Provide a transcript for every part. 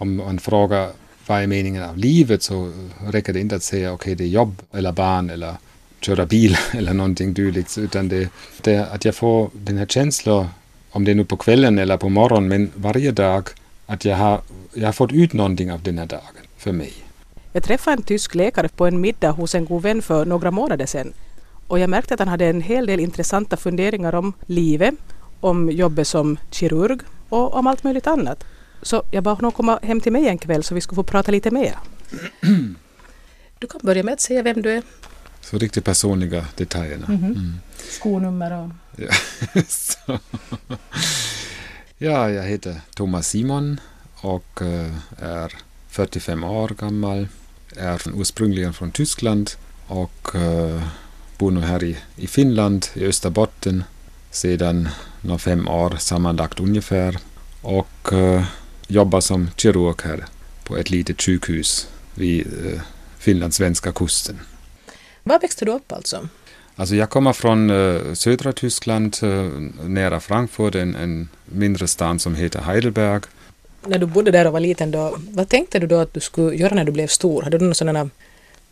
om man frågar vad är meningen av livet så räcker det inte att säga okej okay, det är jobb eller barn eller köra bil eller någonting dylikt utan det, det att jag får den här känslan om det är nu på kvällen eller på morgonen men varje dag att jag har, jag har fått ut någonting av den här dagen för mig. Jag träffade en tysk läkare på en middag hos en god vän för några månader sedan och jag märkte att han hade en hel del intressanta funderingar om livet, om jobbet som kirurg och om allt möjligt annat. Så jag bad honom komma hem till mig en kväll så vi skulle få prata lite mer. Du kan börja med att säga vem du är. Så riktigt personliga detaljerna. Mm -hmm. mm. Skonummer och... Ja, ja, jag heter Thomas Simon och eh, är 45 år gammal. Är ursprungligen från Tyskland och uh, bor nu här i, i Finland, i Österbotten, sedan några fem år sammanlagt ungefär. Och uh, jobbar som kirurg här på ett litet sjukhus vid uh, Finlands svenska kusten. Var växte du upp alltså? Alltså jag kommer från uh, södra Tyskland, uh, nära Frankfurt, en, en mindre stad som heter Heidelberg. När du bodde där och var liten, då, vad tänkte du då att du skulle göra när du blev stor? Hade du några sådana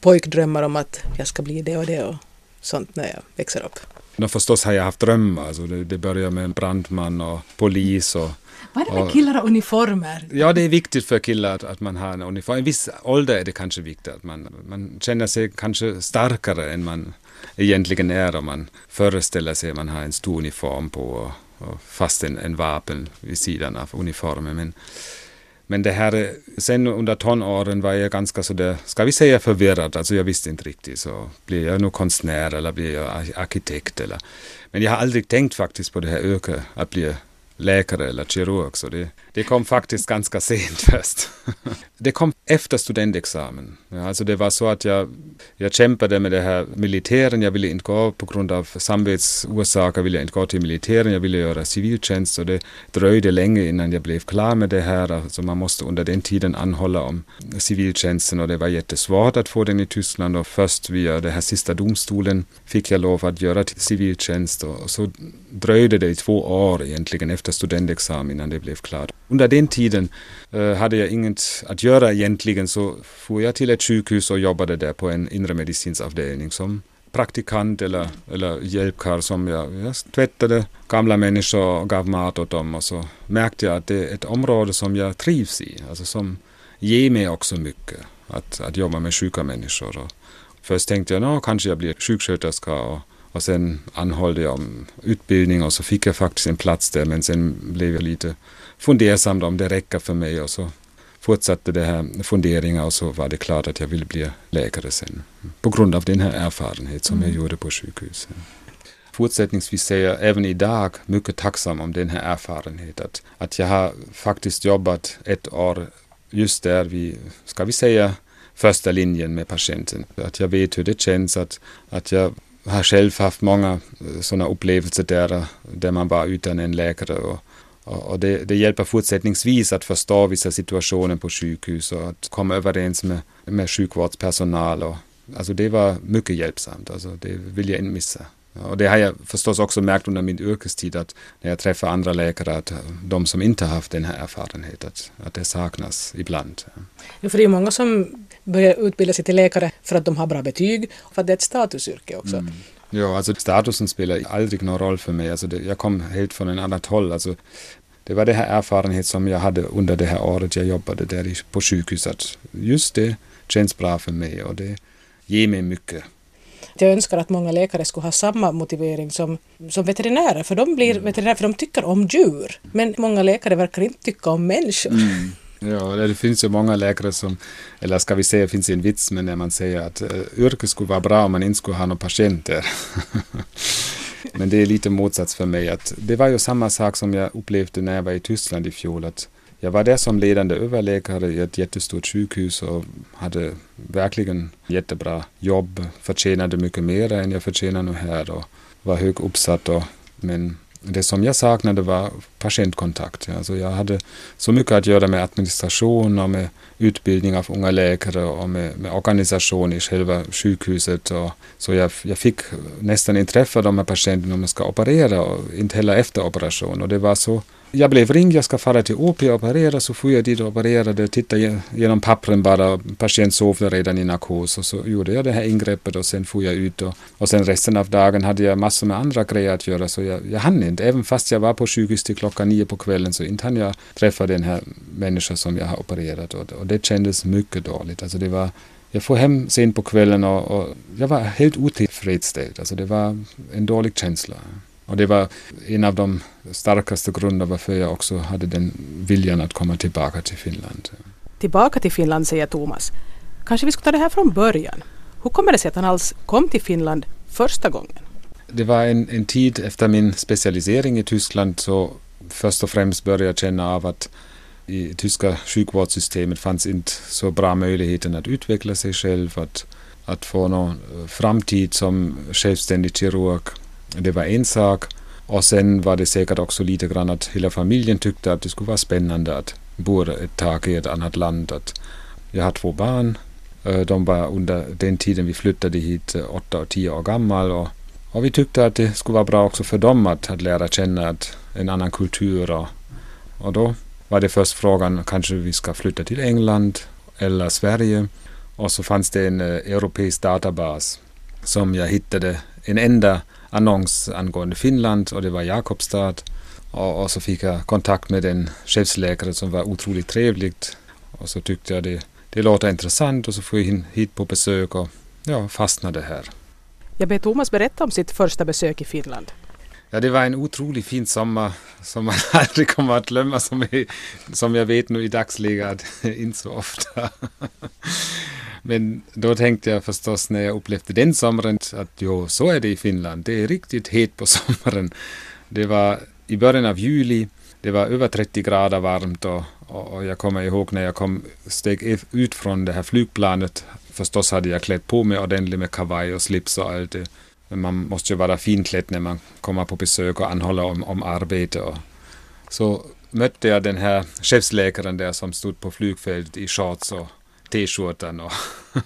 pojkdrömmar om att jag ska bli det och det och sånt när jag växer upp? No, förstås har jag haft drömmar. Alltså det, det börjar med en brandman och polis och vad är det med killar och uniformer? Ja, det är viktigt för killar att, att man har en uniform. I en viss ålder är det kanske viktigt att man, man känner sig kanske starkare än man egentligen är om man föreställer sig att man har en stor uniform på och, och fast en, en vapen vid sidan av uniformen. Men, men det här, sen under tonåren var jag ganska sådär, ska vi säga förvirrad, alltså jag visste inte riktigt. Så blir jag nu konstnär eller blir jag arkitekt eller... Men jag har aldrig tänkt faktiskt på det här yrket, att bli läkare eller kirurg. Så det, det kom faktiskt ganska sent först. det kom efter studentexamen. Ja, alltså det var så att jag, jag kämpade med det här militären. Jag ville inte gå på grund av samvetsorsaker, ville jag inte gå till militären. Jag ville göra civiltjänst och det dröjde länge innan jag blev klar med det här. Alltså man måste under den tiden anhålla om civiltjänsten och det var jättesvårt att få den i Tyskland och först via den här sista domstolen fick jag lov att göra civiltjänst och så dröjde det i två år egentligen efter studentexamen innan det blev klart. Under den tiden eh, hade jag inget att göra egentligen så for jag till ett sjukhus och jobbade där på en inre medicinsk avdelning som praktikant eller, eller hjälpkarl som jag, jag tvättade gamla människor och gav mat åt dem och så märkte jag att det är ett område som jag trivs i, alltså som ger mig också mycket att, att jobba med sjuka människor. Och först tänkte jag, nå, kanske jag blir sjuksköterska och och sen anhållde jag om utbildning och så fick jag faktiskt en plats där men sen blev jag lite fundersam om det räcker för mig och så fortsatte det här funderingar och så var det klart att jag ville bli läkare sen. På grund av den här erfarenhet som mm. jag gjorde på sjukhuset. Fortsättningsvis säger jag även idag mycket tacksam om den här erfarenheten. Att, att jag har faktiskt jobbat ett år just där vid, ska vi säga, första linjen med patienten. Att jag vet hur det känns, att, att jag har själv haft många øh, sådana upplevelser där, där man var utan en läkare. Och, och det, det, hjälper fortsättningsvis att förstå vissa situationer på sjukhus och att komma överens med, med sjukvårdspersonal. Och, alltså det var mycket hjälpsamt, alltså det vill jag inte missa. Och det har jag förstås också märkt under min yrkestid att när jag träffar andra läkare att øh, de som inte har haft den här erfarenheten, att, att det saknas ibland. Ja, för det är många som börjar utbilda sig till läkare för att de har bra betyg och för att det är ett statusyrke också. Mm. Ja, alltså statusen spelar aldrig någon roll för mig. Alltså det, jag kom helt från en annat håll. Alltså, det var det här erfarenhet som jag hade under det här året jag jobbade där på sjukhuset. Just det känns bra för mig och det ger mig mycket. Jag önskar att många läkare skulle ha samma motivering som, som veterinärer, för de blir mm. veterinärer för de tycker om djur. Men många läkare verkar inte tycka om människor. Mm. Ja, det finns ju många läkare som, eller ska vi säga, det finns en vits med när man säger att uh, yrket skulle vara bra om man inte skulle ha några patienter. Men det är lite motsats för mig. Att det var ju samma sak som jag upplevde när jag var i Tyskland i fjol. Att jag var där som ledande överläkare i ett jättestort sjukhus och hade verkligen jättebra jobb. Förtjänade mycket mer än jag förtjänar nu här och var hög uppsatt. Och, men det som jag saknade var patientkontakt. Alltså jag hade så mycket att göra med administration och med utbildning av unga läkare och med, med organisation i själva sjukhuset. Och så jag, jag fick nästan inte träffa de här patienterna om jag ska operera och inte heller efter operation. Och det var så jag blev ringd, jag ska fara till OP och operera, så får jag dit och opererade, och tittade genom pappren bara, patient sov redan i narkos. Och så gjorde jag det här ingreppet och sen får jag ut och, och sen resten av dagen hade jag massor med andra grejer att göra. Så jag, jag hann inte, även fast jag var på sjukhus till klockan nio på kvällen så inte hann jag träffa den här människan som jag har opererat. Och, och det kändes mycket dåligt. Alltså det var, jag får hem sent på kvällen och, och jag var helt otillfredsställd. Alltså det var en dålig känsla. Och det var en av de starkaste grunderna varför jag också hade den viljan att komma tillbaka till Finland. Tillbaka till Finland säger Thomas. Kanske vi ska ta det här från början. Hur kommer det sig att han alls kom till Finland första gången? Det var en, en tid efter min specialisering i Tyskland så först och främst började jag känna av att i tyska sjukvårdssystemet fanns inte så bra möjligheten att utveckla sig själv, att, att få någon framtid som självständig kirurg det var en sak. Och sen var det säkert också lite grann att hela familjen tyckte att det skulle vara spännande att bo ett tag i ett annat land. Att jag har två barn. Eh, de var under den tiden vi flyttade hit eh, åtta och tio år gammal. Och, och vi tyckte att det skulle vara bra också för dem att, att lära känna att en annan kultur. Och, och då var det först frågan, kanske vi ska flytta till England eller Sverige. Och så fanns det en eh, europeisk databas som jag hittade en enda annons angående Finland och det var Jakobstad. Och, och, så fick jag kontakt med en chefsläkare som var otroligt trevligt. Och så tyckte jag det, det låter intressant och så får jag hit på besök och ja, fastnade här. Jag ber Thomas berätta om sitt första besök i Finland. Ja, det var en otroligt fin sommar som man aldrig kommer att glömma som, jag, som jag vet nu i dagsläget inte så ofta. Men då tänkte jag förstås när jag upplevde den sommaren att jo, så är det i Finland. Det är riktigt het på sommaren. Det var i början av juli. Det var över 30 grader varmt och, och, jag kommer ihåg när jag kom, steg ut från det här flygplanet. Förstås hade jag klätt på mig ordentligt med kavaj och slips och allt det. Man måste ju vara finklädd när man kommer på besök och anhåller om, om arbete. Och så mötte jag den här chefsläkaren där som stod på flygfältet i shorts och t-skjortan och,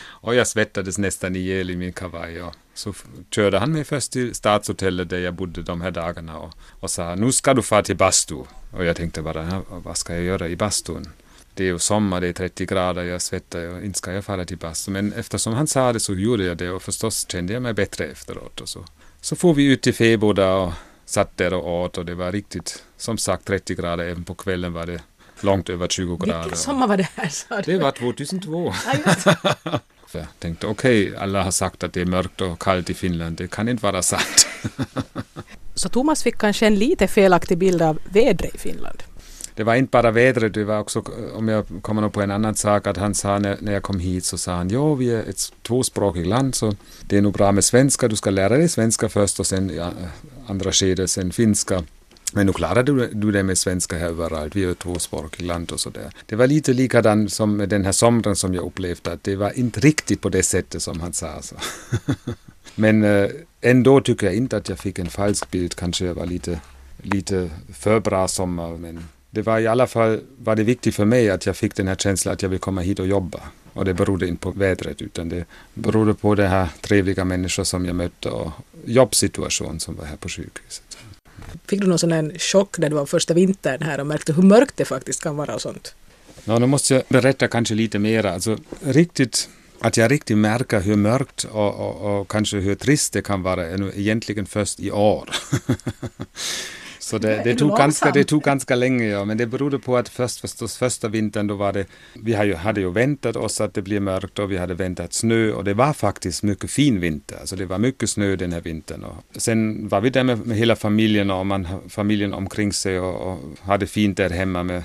och jag svettades nästan ihjäl i min kavaj. Och så körde han mig först till stadshotellet där jag bodde de här dagarna och, och sa nu ska du fara till bastu. Och jag tänkte bara, vad ska jag göra i bastun? Det är ju sommar, det är 30 grader, jag svettar och inte ska jag fara till bastu. Men eftersom han sa det så gjorde jag det och förstås kände jag mig bättre efteråt. Och så, så får vi ut till Feboda och satt där och åt och det var riktigt, som sagt 30 grader, även på kvällen var det långt över 20 grader. Vilken sommar var det här sa du? Det var 2002. jag tänkte okej, okay, alla har sagt att det är mörkt och kallt i Finland, det kan inte vara sant. Så Thomas fick kanske en lite felaktig bild av vädret i Finland? Det var inte bara vädret, det var också, eh, om jag kommer på en annan sak, att han sa när, när jag kom hit så sa han, jo vi är ett tvåspråkigt land så det är nog bra med svenska, du ska lära dig svenska först och sen i eh, andra skedet sen finska. Men nu klarar du, du det med svenska här överallt. Vi är ett tvåspråkigt land och sådär. Det var lite likadant som med den här sommaren som jag upplevde. Att det var inte riktigt på det sättet som han sa. Så. Alltså. Men eh, ändå tycker jag inte att jag fick en falsk bild. Kanske jag var lite, lite för bra sommar. Men det var i alla fall var det viktigt för mig att jag fick den här känslan att jag vill komma hit och jobba. Och det berodde inte på vädret utan det berodde på de här trevliga människor som jag mötte och jobbsituation som var här på sjukhuset. Fick du någon sån här chock när det var första vintern här och märkte hur mörkt det faktiskt kan vara och sånt? Ja, nu måste jag berätta kanske lite mer. Alltså, riktigt, att jag riktigt märker hur mörkt och, och, och kanske hur trist det kan vara är egentligen först i år. Så det, det, tog ganska, det tog ganska länge, ja. men det berodde på att först förstås första vintern då var det, vi hade ju, hade ju väntat oss att det blir mörkt och vi hade väntat snö och det var faktiskt mycket fin vinter, alltså det var mycket snö den här vintern. Och sen var vi där med, med hela familjen och man, familjen omkring sig och, och hade fint där hemma med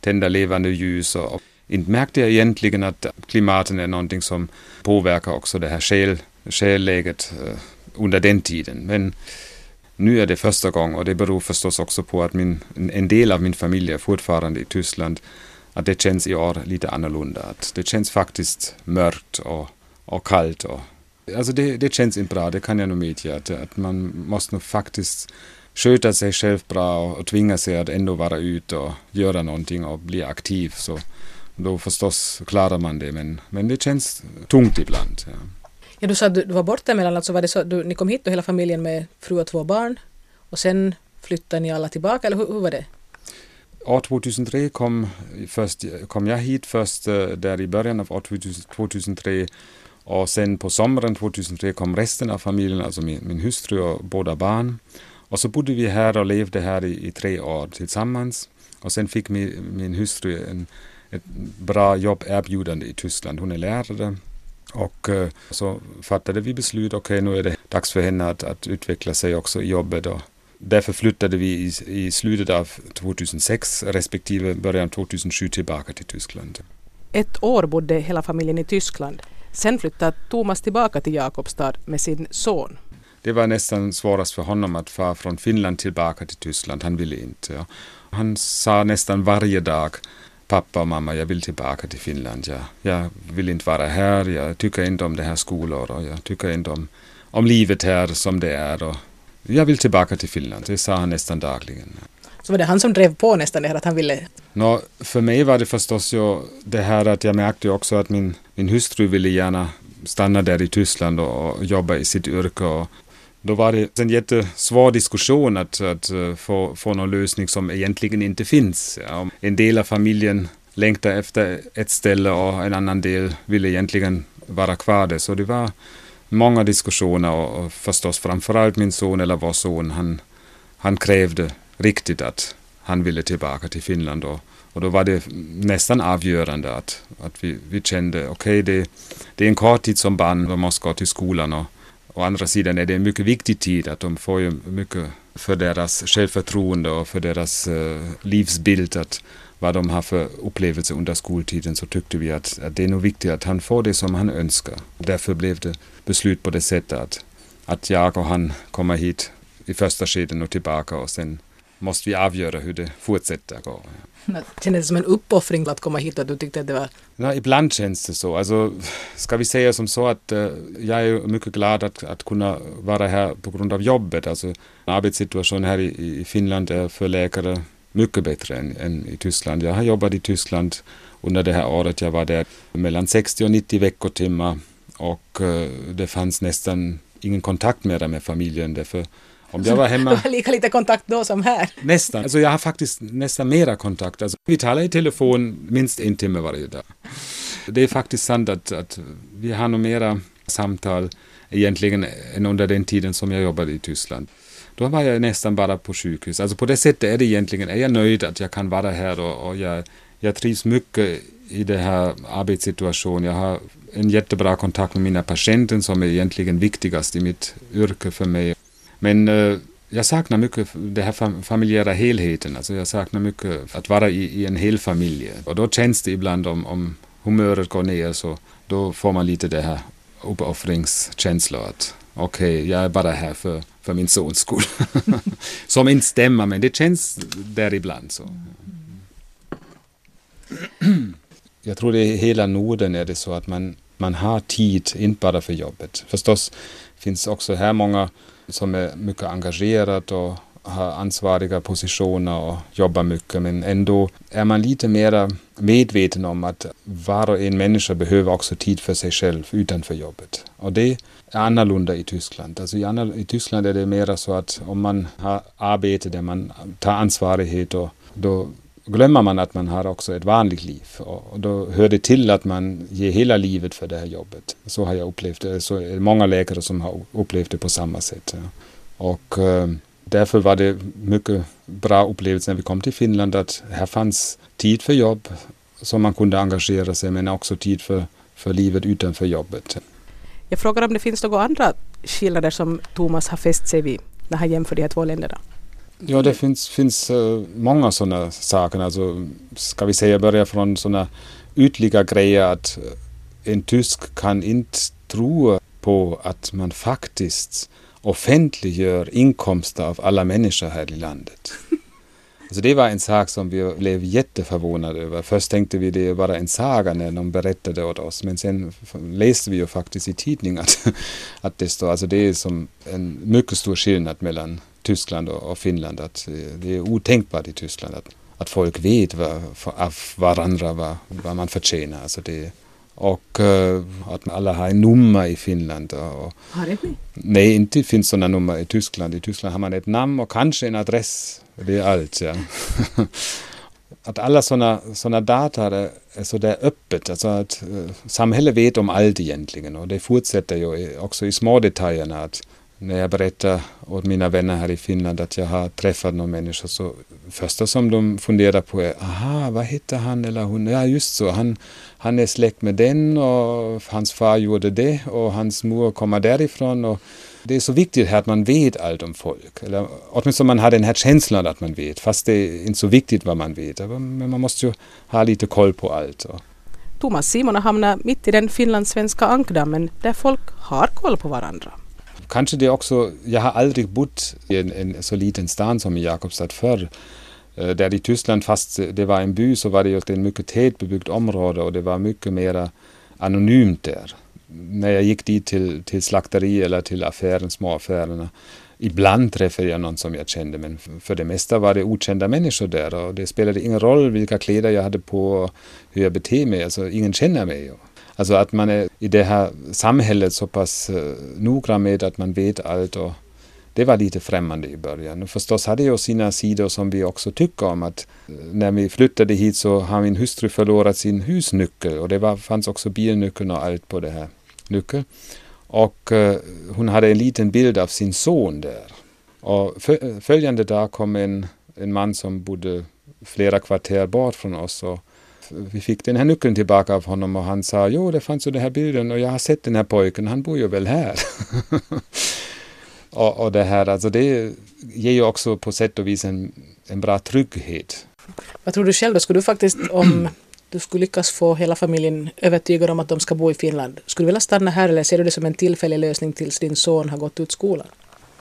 tända levande ljus och, och inte märkte jag egentligen att klimatet är någonting som påverkar också det här skäl, skälläget uh, under den tiden. Men nu är det första gången och det beror förstås också på att min, en del av min familj är fortfarande i Tyskland. Att det känns i år lite annorlunda. Att det känns faktiskt mörkt och, och kallt. Och, alltså det, det känns inte bra, det kan jag nog medge. Att, att man måste nog faktiskt sköta sig själv bra och, och tvinga sig att ändå vara ute och göra någonting och bli aktiv. Så då förstås klarar man det, men, men det känns tungt ibland. Ja. Ja, du sa att du, var borta emellan, alltså var det så du, ni kom hit och hela familjen med fru och två barn och sen flyttade ni alla tillbaka eller hur, hur var det? År 2003 kom, först, kom jag hit först eh, där i början av år 2003 och sen på sommaren 2003 kom resten av familjen, alltså min, min hustru och båda barn. Och så bodde vi här och levde här i, i tre år tillsammans. Och sen fick min, min hustru en, ett bra jobberbjudande i Tyskland. Hon är lärare. Och uh, så fattade vi beslut, okej okay, nu är det dags för henne att, att utveckla sig också i jobbet. Och därför flyttade vi i, i slutet av 2006 respektive början 2007 tillbaka till Tyskland. Ett år bodde hela familjen i Tyskland. Sen flyttade Thomas tillbaka till Jakobstad med sin son. Det var nästan svårast för honom att fara från Finland tillbaka till Tyskland. Han ville inte. Ja. Han sa nästan varje dag pappa och mamma, jag vill tillbaka till Finland. Jag, jag vill inte vara här, jag tycker inte om det här skolor och jag tycker inte om, om livet här som det är. Och jag vill tillbaka till Finland, det sa han nästan dagligen. Så var det han som drev på nästan det här att han ville? Nå, för mig var det förstås ju det här att jag märkte också att min, min hustru ville gärna stanna där i Tyskland och, och jobba i sitt yrke. Och då var det en jättesvår diskussion att, att eh, få, få någon lösning som egentligen inte finns. Ja, en del av familjen längtar efter ett ställe och en annan del vill egentligen vara kvar där. Så det var många diskussioner och, och förstås framförallt min son eller vår son, han, han krävde riktigt att han ville tillbaka till Finland. Och, och då var det nästan avgörande att, att vi, vi kände, okej okay, det, det är en kort tid som barn, de måste gå till skolan och å andra sidan är det en mycket viktig tid att de får ju mycket för deras självförtroende och för deras uh, livsbild att vad de har för upplevelser under skoltiden så tyckte vi att, att det är nog viktigt att han får det som han önskar. Därför blev det beslut på det sättet att, att jag och han kommer hit i första skeden och tillbaka och sen måste vi avgöra hur det fortsätter. Kändes det som en uppoffring att komma hit Att du tyckte att det var... Ja, ibland känns det så. Alltså, ska vi säga som så att uh, jag är mycket glad att, att kunna vara här på grund av jobbet. Alltså, arbetssituationen här i, i Finland är för läkare mycket bättre än, än, i Tyskland. Jag har jobbat i Tyskland under det här året. Jag var där mellan 60 och 90 veckotimmar och uh, det fanns nästan ingen kontakt mer med familjen. Därför om jag var hemma... Lika lite kontakt då som här? Nästan. Alltså jag har faktiskt nästan mera kontakt. Alltså, vi talar i telefon minst en timme varje dag. Det är faktiskt sant att, att vi har nog mera samtal egentligen än under den tiden som jag jobbade i Tyskland. Då var jag nästan bara på sjukhus. Alltså på det sättet är det egentligen, är jag nöjd att jag kan vara här och, och jag, jag trivs mycket i den här arbetssituationen. Jag har en jättebra kontakt med mina patienter som är egentligen viktigast i mitt yrke för mig. Men eh, jag saknar mycket den här familjära helheten. Alltså jag saknar mycket att vara i, i en hel familj. Och då känns det ibland om, om humöret går ner så då får man lite det här uppoffringskänslor att okej, okay, jag är bara här för, för min sons skull. Som inte stämmer, men det känns där ibland så. jag tror det i hela Norden är det så att man, man har tid, inte bara för jobbet. Förstås finns också här många som är mycket engagerad och har ansvariga positioner och jobbar mycket. Men ändå är man lite mer medveten om att var och en människa behöver också tid för sig själv utanför jobbet. Och det är annorlunda i Tyskland. Alltså i, i Tyskland är det mer så att om man har arbete där man tar ansvarighet och då glömmer man att man har också ett vanligt liv. Och då hör det till att man ger hela livet för det här jobbet. Så har jag upplevt det. Så är det många läkare som har upplevt det på samma sätt. Och eh, därför var det mycket bra upplevelse när vi kom till Finland att här fanns tid för jobb som man kunde engagera sig men också tid för, för livet utanför jobbet. Jag frågar om det finns några andra skillnader som Thomas har fäst sig vid när han jämför de här två länderna? Ja, det finns, finns uh, många sådana saker. Alltså, ska vi säga börja från sådana ytliga grejer att eh, en tysk kan inte tro på att man faktiskt offentliggör inkomster av alla människor här i landet. Alltså det var en sak som vi blev jätteförvånade över. Först tänkte vi det var en saga när de berättade åt oss, men sen läste vi ju faktiskt i tidningen att, att det står, alltså det är som en mycket stor skillnad mellan Tyskland och Finland. Att det är otänkbart i Tyskland att, att folk vet vad, av varandra vad, vad man förtjänar. Alltså det, Och uh, att alla har en nummer i Finland. Och, har det ni? Nej, inte finns sådana nummer i Tyskland. I Tyskland har man ett namn och kanske en adress. Det är allt. Ja. att alla sådana såna data är, så där öppet. Alltså att uh, samhället vet om allt egentligen och det fortsätter ju också i små detaljerna. Att när jag berättar åt mina vänner här i Finland att jag har träffat någon människa så första som de funderar på är aha, vad heter han eller hon? Ja, just så, han, han är släkt med den och hans far gjorde det och hans mor kommer därifrån. Och det är så viktigt att man vet allt om folk. Eller åtminstone man har den här känslan att man vet, fast det är inte så viktigt vad man vet. Men man måste ju ha lite koll på allt. Thomas Simon har hamnat mitt i den finlandssvenska ankdammen där folk har koll på varandra kanske det också, jag har aldrig bott i en, en så liten stad som i Jakobstad förr. Eh, där i Tyskland, fast det var en by, så var det ju ett mycket tätbebyggt område och det var mycket mer anonymt där. När jag gick dit till, till slakteri eller till affären, småaffärerna, ibland träffade jag någon som jag kände, men för det mesta var det okända människor där och det spelade ingen roll vilka kläder jag hade på och hur jag betedde mig, alltså ingen känner mig. Alltså att man är i det här samhället så pass eh, noggrann med att man vet allt och det var lite främmande i början. Och förstås hade jag sina sidor som vi också tycker om. att eh, När vi flyttade hit så har min hustru förlorat sin husnyckel och det var, fanns också bilnyckeln och allt på det här nyckeln. Och eh, hon hade en liten bild av sin son där. Och eh, följande dag kom en, en man som bodde flera kvarter bort från oss och vi fick den här nyckeln tillbaka av honom och han sa jo det fanns ju den här bilden och jag har sett den här pojken, han bor ju väl här. och, och det här, alltså det ger ju också på sätt och vis en, en bra trygghet. Vad tror du själv då, skulle du faktiskt om du skulle lyckas få hela familjen övertygad om att de ska bo i Finland, skulle du vilja stanna här eller ser du det som en tillfällig lösning tills din son har gått ut skolan?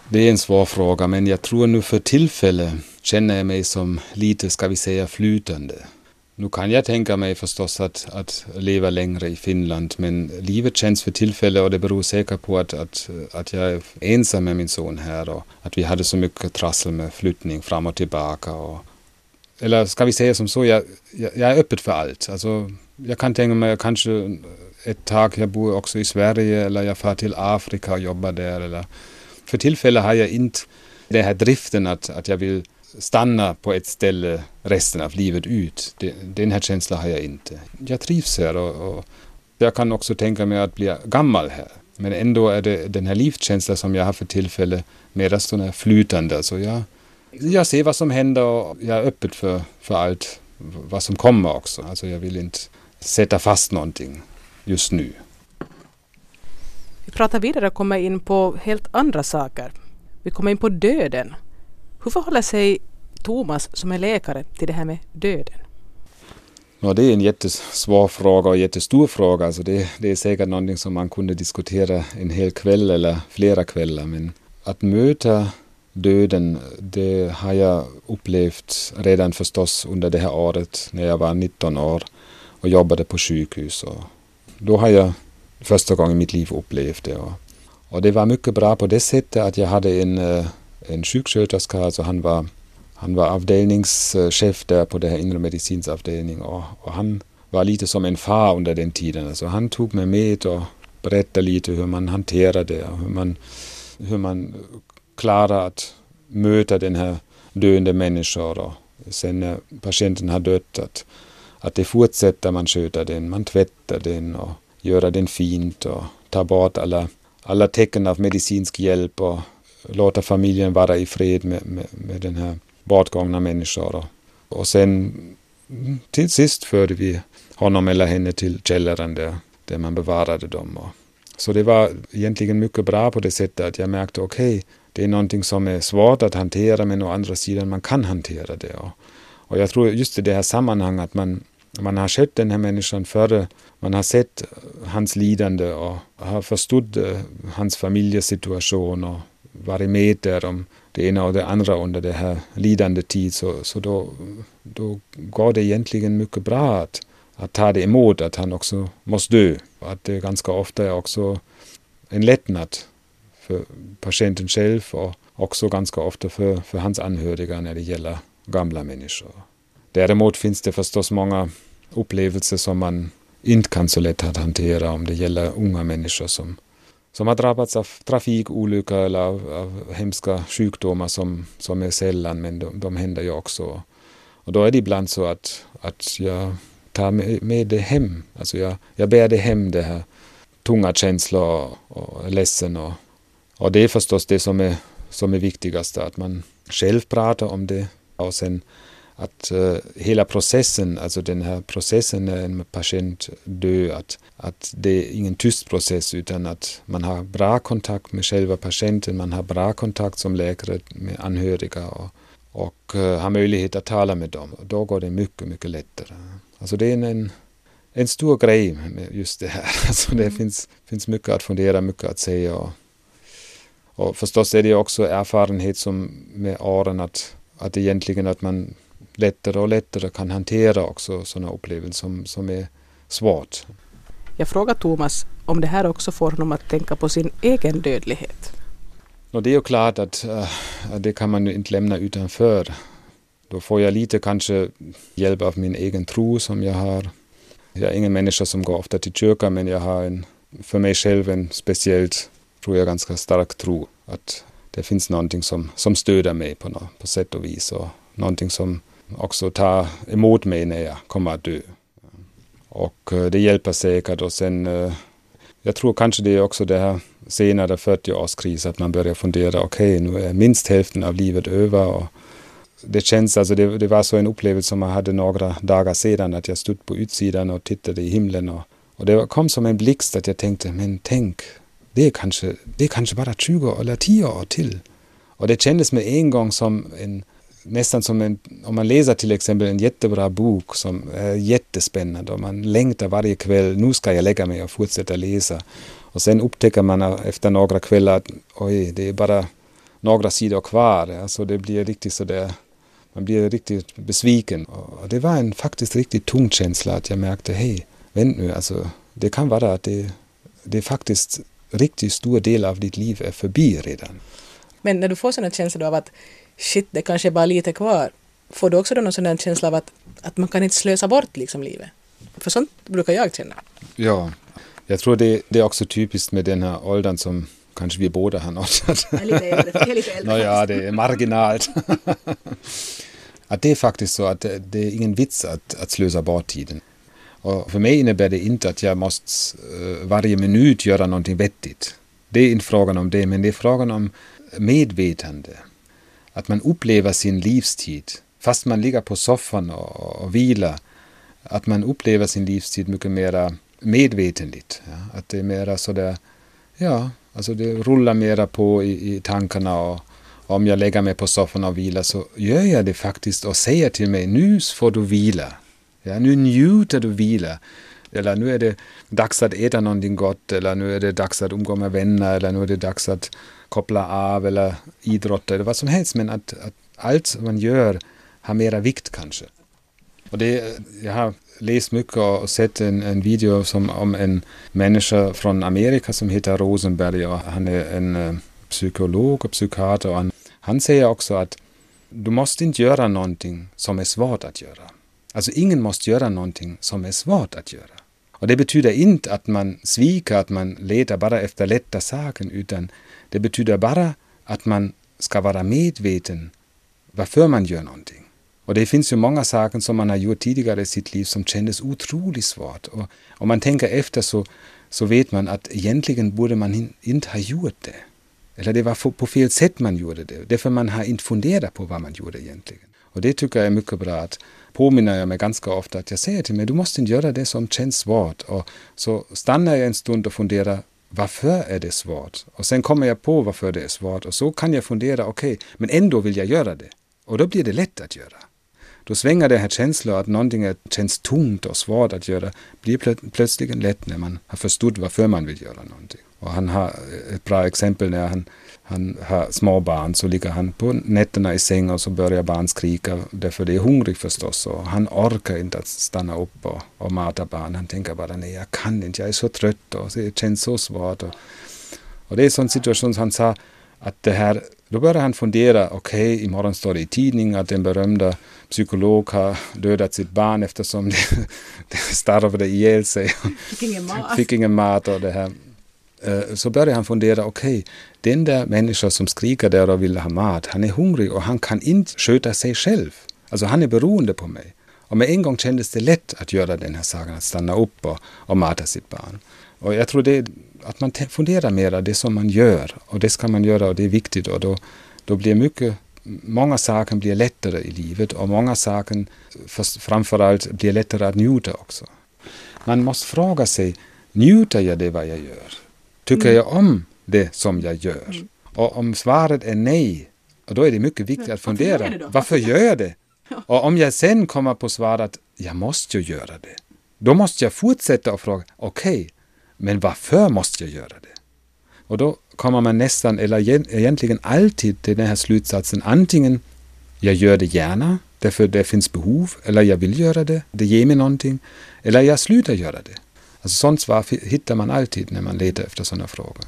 Det är en svår fråga, men jag tror nu för tillfället känner jag mig som lite, ska vi säga, flytande. Nu kan jag tänka mig förstås att, att leva längre i Finland, men livet känns för tillfället och det beror säkert på att, att, att jag är ensam med min son här och att vi hade så mycket trassel med flyttning fram och tillbaka. Och, eller ska vi säga som så, jag, jag, jag är öppet för allt. Alltså, jag kan tänka mig kanske ett tag, jag bor också i Sverige eller jag far till Afrika och jobbar där. Eller. För tillfället har jag inte den här driften att, att jag vill stanna på ett ställe resten av livet ut. Den här känslan har jag inte. Jag trivs här och, och jag kan också tänka mig att bli gammal här. Men ändå är det den här livskänslan som jag har för tillfället mer sån här flytande. Så jag, jag ser vad som händer och jag är öppen för, för allt vad som kommer också. Alltså jag vill inte sätta fast någonting just nu. Vi pratar vidare och kommer in på helt andra saker. Vi kommer in på döden. Hur förhåller sig Thomas som är läkare till det här med döden? Ja, det är en jättesvår fråga och jättestor fråga. Alltså det, det är säkert någonting som man kunde diskutera en hel kväll eller flera kvällar. Men att möta döden, det har jag upplevt redan förstås under det här året när jag var 19 år och jobbade på sjukhus. Och då har jag första gången i mitt liv upplevt det. Och, och det var mycket bra på det sättet att jag hade en eh, en sjuksköterska, alltså han var, han var avdelningschef där på den här inre medicinsavdelningen och, och han var lite som en far under den tiden. Alltså han tog mig med och berättade lite hur man hanterar det och hur man, hur man klarar att möta den här döende människor och sen när patienten har dött att, att det fortsätter man sköta den, man tvättar den och gör den fint och tar bort alla, alla tecken av medicinsk hjälp och låta familjen vara i fred med, med, med den här bortgångna människan. Och, och sen till sist förde vi honom eller henne till källaren där, där man bevarade dem. Och, så det var egentligen mycket bra på det sättet att jag märkte okej, okay, det är någonting som är svårt att hantera men å andra sidan man kan hantera det. Och, och jag tror just i det här sammanhanget att man, man har sett den här människan före, man har sett hans lidande och har förstått eh, hans familjesituation och varit med om det ena och det andra under det här lidande tid så, så då, då går det egentligen mycket bra att, att ta det emot att han också måste dö. Att det ganska ofta är också en lättnad för patienten själv och också ganska ofta för, för hans anhöriga när det gäller gamla människor. Däremot finns det förstås många upplevelser som man inte kan så lätt att hantera om det gäller unga människor som, som har drabbats av trafikolyckor eller av, av hemska sjukdomar som, som är sällan, men de, de händer ju också. Och då är det ibland så att, att jag tar med, med det hem. Alltså jag, jag bär det hem, det här tunga känslor och, och ledsen. Och, och det är förstås det som är, som är viktigast, att man själv pratar om det och sen att uh, hela processen, alltså den här processen när en patient dör, att, att det är ingen tyst process utan att man har bra kontakt med själva patienten, man har bra kontakt som läkare med anhöriga och, och uh, har möjlighet att tala med dem. Och då går det mycket, mycket lättare. Alltså det är en, en stor grej med just det här. Alltså det mm. finns, finns mycket att fundera, mycket att säga. Och, och förstås är det också erfarenhet som med åren att, att egentligen att man lättare och lättare kan hantera också sådana upplevelser som, som är svårt. Jag frågar Thomas om det här också får honom att tänka på sin egen dödlighet. Och det är ju klart att äh, det kan man ju inte lämna utanför. Då får jag lite kanske hjälp av min egen tro som jag har. Jag är ingen människa som går ofta till kyrkan men jag har en, för mig själv en speciellt, tror jag, ganska stark tro. Att det finns någonting som, som stöder mig på, på sätt och vis och någonting som också ta emot mig när jag kommer att dö. Och eh, det hjälper säkert och sen, eh, jag tror kanske det är också det här senare 40-årskris att man börjar fundera, okej okay, nu är minst hälften av livet över och det känns, alltså det, det, var så en upplevelse som jag hade några dagar sedan att jag stod på utsidan och tittade i himlen och, och det kom som en blixt att jag tänkte, men tänk, det är kanske, det är kanske bara 20 eller 10 år till. Och det kändes med en gång som en nästan som en, om man läser till exempel en jättebra bok som är jättespännande och man längtar varje kväll, nu ska jag lägga mig och fortsätta läsa. Och sen upptäcker man efter några kvällar att oj, det är bara några sidor kvar. Alltså det blir riktigt sådär, man blir riktigt besviken. Och det var en faktiskt riktigt tung känsla att jag märkte, hej, vänt nu, alltså det kan vara att det, det är faktiskt riktigt stor del av ditt liv är förbi redan. Men när du får sådana känslor av att shit, det kanske är bara lite kvar. Får du också då någon sån där känsla av att, att man kan inte slösa bort liksom livet? För sånt brukar jag känna. Ja, jag tror det, det är också typiskt med den här åldern som kanske vi båda har nått. Jag är lite äldre. Jag är lite äldre. Nåja, det är marginalt. att det är faktiskt så att det, är ingen vits att, att slösa bort tiden. Och för mig innebär det inte att jag måste uh, varje minut göra någonting vettigt. Det är inte frågan om det, men det är frågan om medvetande att man upplever sin livstid, fast man ligger på soffan och, och vilar, att man upplever sin livstid mycket mer medvetenligt. Ja? Att det är mera sådär, ja, alltså det rullar mera på i, i tankarna och om jag lägger mig på soffan och vilar så gör jag det faktiskt och säger till mig nu får du vila. Ja, nu njuter du vila. Eller nu är det dags att äta någonting gott eller nu är det dags att umgås med vänner eller nu är det dags att koppla av eller idrotta eller vad som helst. Men att, att allt man gör har mera vikt kanske. Och det, jag har läst mycket och sett en, en video som, om en människa från Amerika som heter Rosenberg och han är en uh, psykolog och psykiater och han, han säger också att du måste inte göra någonting som är svårt att göra. Alltså ingen måste göra någonting som är svårt att göra. Och det betyder inte att man sviker, att man letar bara efter lätta saker, utan det betyder bara att man ska vara medveten varför man gör någonting. Och det finns ju många saker som man har gjort tidigare i sitt liv som kändes otroligt svårt. Och om man tänker efter så, så vet man att egentligen borde man inte ha gjort det. Eller det var på fel sätt man gjorde det. Därför man har inte funderat på vad man gjorde egentligen. Och det tycker jag är mycket bra. Att påminner jag mig ganska ofta att jag säger till mig, du måste inte göra det som känns svårt. Och så stannar jag en stund och funderar, varför är det svårt? Och sen kommer jag på varför det är svårt och så kan jag fundera, okej, okay, men ändå vill jag göra det. Och då blir det lätt att göra. Då svänger det här känslan att någonting känns tungt och svårt att göra, blir plö plötsligt lätt när man har förstått varför man vill göra någonting. Och han har eh, ett bra exempel när han han har små barn så ligger han på nätterna i sängen och så börjar barn skrika därför det är hungrig förstås och han orkar inte att stanna upp och, och mata barn. Han tänker bara nej jag kan inte, jag är så trött och det känns så svårt. Och, och det är en sån situation som han sa att det här Då började han fundera, okej, okay, imorgon står det i tidningen att en berömda psykolog har dödat sitt barn eftersom det, det starvade ihjäl sig. Fick ingen mat. Fick ingen mat och det här. Eh, så började han fundera, okej, okay, den där människan som skriker där och vill ha mat, han är hungrig och han kan inte sköta sig själv. Alltså han är beroende på mig. Och med en gång kändes det lätt att göra den här saken, att stanna upp och, och mata sitt barn. Och jag tror det att man funderar mera det som man gör och det ska man göra och det är viktigt och då, då blir mycket många saker blir lättare i livet och många saker framförallt blir lättare att njuta också. Man måste fråga sig, njuter jag det vad jag gör? Tycker mm. jag om det som jag gör? Och om svaret är nej, och då är det mycket viktigt att fundera, varför gör, varför gör jag det? Och om jag sen kommer på svaret att jag måste ju göra det, då måste jag fortsätta och fråga, okej, okay, men varför måste jag göra det? Och då kommer man nästan, eller egentligen alltid till den här slutsatsen, antingen jag gör det gärna, därför det finns behov, eller jag vill göra det, det ger mig någonting, eller jag slutar göra det. Alltså sånt svar hittar man alltid när man letar efter sådana frågor.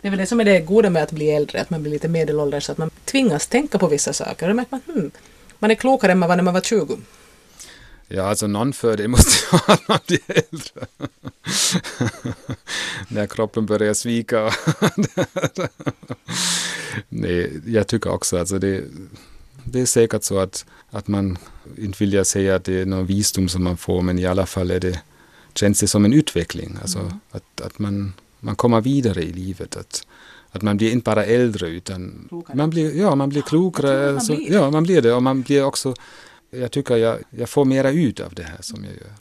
Det är väl det som är det goda med att bli äldre, att man blir lite medelålders, så att man tvingas tänka på vissa saker. Och märker man, hmm, man är klokare än man var när man var 20. Ja, alltså någon fördel måste ju ha att man blir äldre. När kroppen börjar svika. Nej, jag tycker också alltså det, det är säkert så att, att man, inte vill jag säga att det är någon visdom som man får, men i alla fall är det, känns det som en utveckling. Alltså mm. att, att man, man kommer vidare i livet. Att, att man blir inte bara äldre utan man blir, ja, man blir klokare. Man alltså, blir. Ja, man blir det och man blir också jag tycker jag, jag får mera ut av det här som jag gör.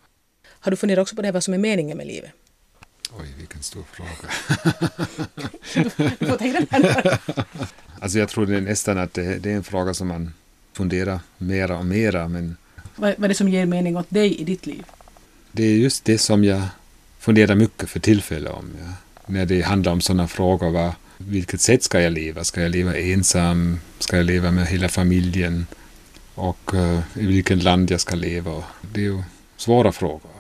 Har du funderat också på det här vad som är meningen med livet? Oj, vilken stor fråga. Alltså jag tror det nästan att det, det, är en fråga som man funderar mera och mera. Men vad, vad är det som ger mening åt dig i ditt liv? Det är just det som jag funderar mycket för tillfället om. Ja. När det handlar om sådana frågor. Va? vilket sätt ska jag leva? Ska jag leva ensam? Ska jag leva med hela familjen? och uh, i vilket land jag ska leva. Det är ju svåra frågor.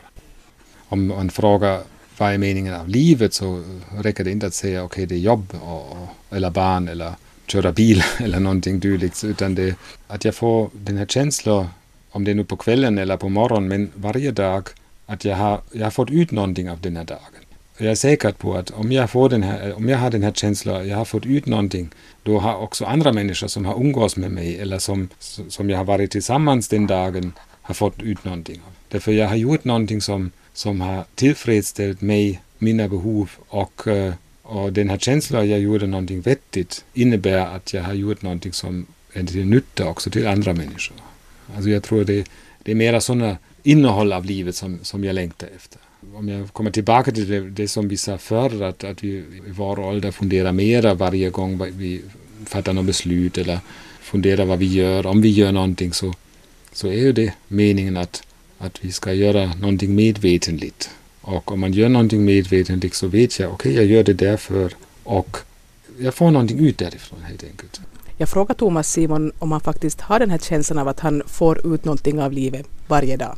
Om man frågar vad är meningen av livet så räcker det inte att säga okej okay, det är jobb och, eller barn eller köra bil eller någonting dylikt utan det att jag får den här känslan om det är nu på kvällen eller på morgonen men varje dag att jag har, jag har fått ut någonting av den här dagen. Jag är säker på att om jag, får den här, om jag har den här känslan, jag har fått ut någonting, då har också andra människor som har umgås med mig eller som, som jag har varit tillsammans den dagen, har fått ut någonting. Därför jag har gjort någonting som, som har tillfredsställt mig, mina behov och, eh, och den här känslan jag gjorde någonting vettigt innebär att jag har gjort någonting som är till nytta också till andra människor. Alltså jag tror det, det är mera sådana innehåll av livet som, som jag längtar efter om jag kommer tillbaka till det, det som vi sa förr, att, att vi i vår ålder funderar mera varje gång vi fattar något beslut eller funderar vad vi gör. Om vi gör någonting så, så är ju det meningen att, att vi ska göra någonting medvetenligt. Och om man gör någonting medvetenligt så vet jag, okej, okay, jag gör det därför och jag får någonting ut därifrån helt enkelt. Jag frågar Thomas Simon om han faktiskt har den här känslan av att han får ut någonting av livet varje dag.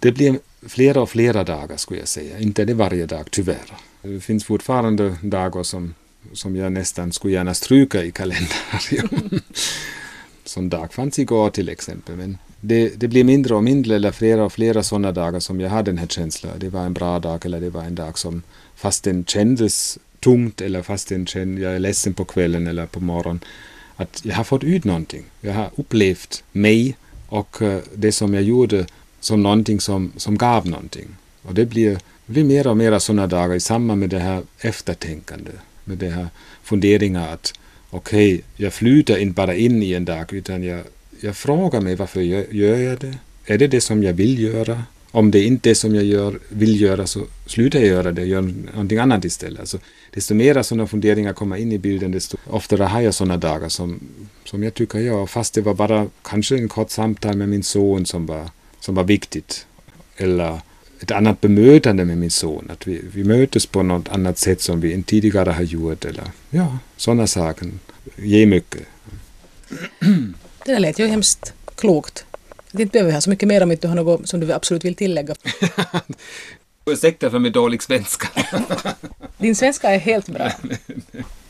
Det blir flera och flera dagar skulle jag säga. Inte det varje dag, tyvärr. Det finns fortfarande dagar som, som jag nästan skulle gärna stryka i kalendern. som dag fanns igår till exempel. Men det, det blir mindre och mindre eller flera och flera sådana dagar som jag hade den här känslan. Det var en bra dag eller det var en dag som fast den kändes tungt eller fast den kände, jag är ledsen på kvällen eller på morgonen. Att jag har fått ut någonting. Jag har upplevt mig och eh, det som jag gjorde som någonting som, som gav någonting. Och det blir, det blir mer och mer sådana dagar i samband med det här eftertänkande, med det här funderingar att okej, okay, jag flyter inte bara in i en dag utan jag, jag frågar mig varför gör, gör jag det? Är det det som jag vill göra? Om det inte är det som jag gör, vill göra så slutar jag göra det och gör någonting annat istället. Alltså, desto mer sådana funderingar kommer in i bilden, desto oftare har jag sådana dagar som, som jag tycker jag, fast det var bara kanske en kort samtal med min son som var som var viktigt. Eller ett annat bemötande med min son. Att vi, vi mötes på något annat sätt som vi inte tidigare har gjort. Eller ja, sådana saker ger mycket. Det där lät ju hemskt klokt. Det inte behöver vi ha så mycket mer om inte du har något som du absolut vill tillägga. Ursäkta för min dålig svenska. Din svenska är helt bra.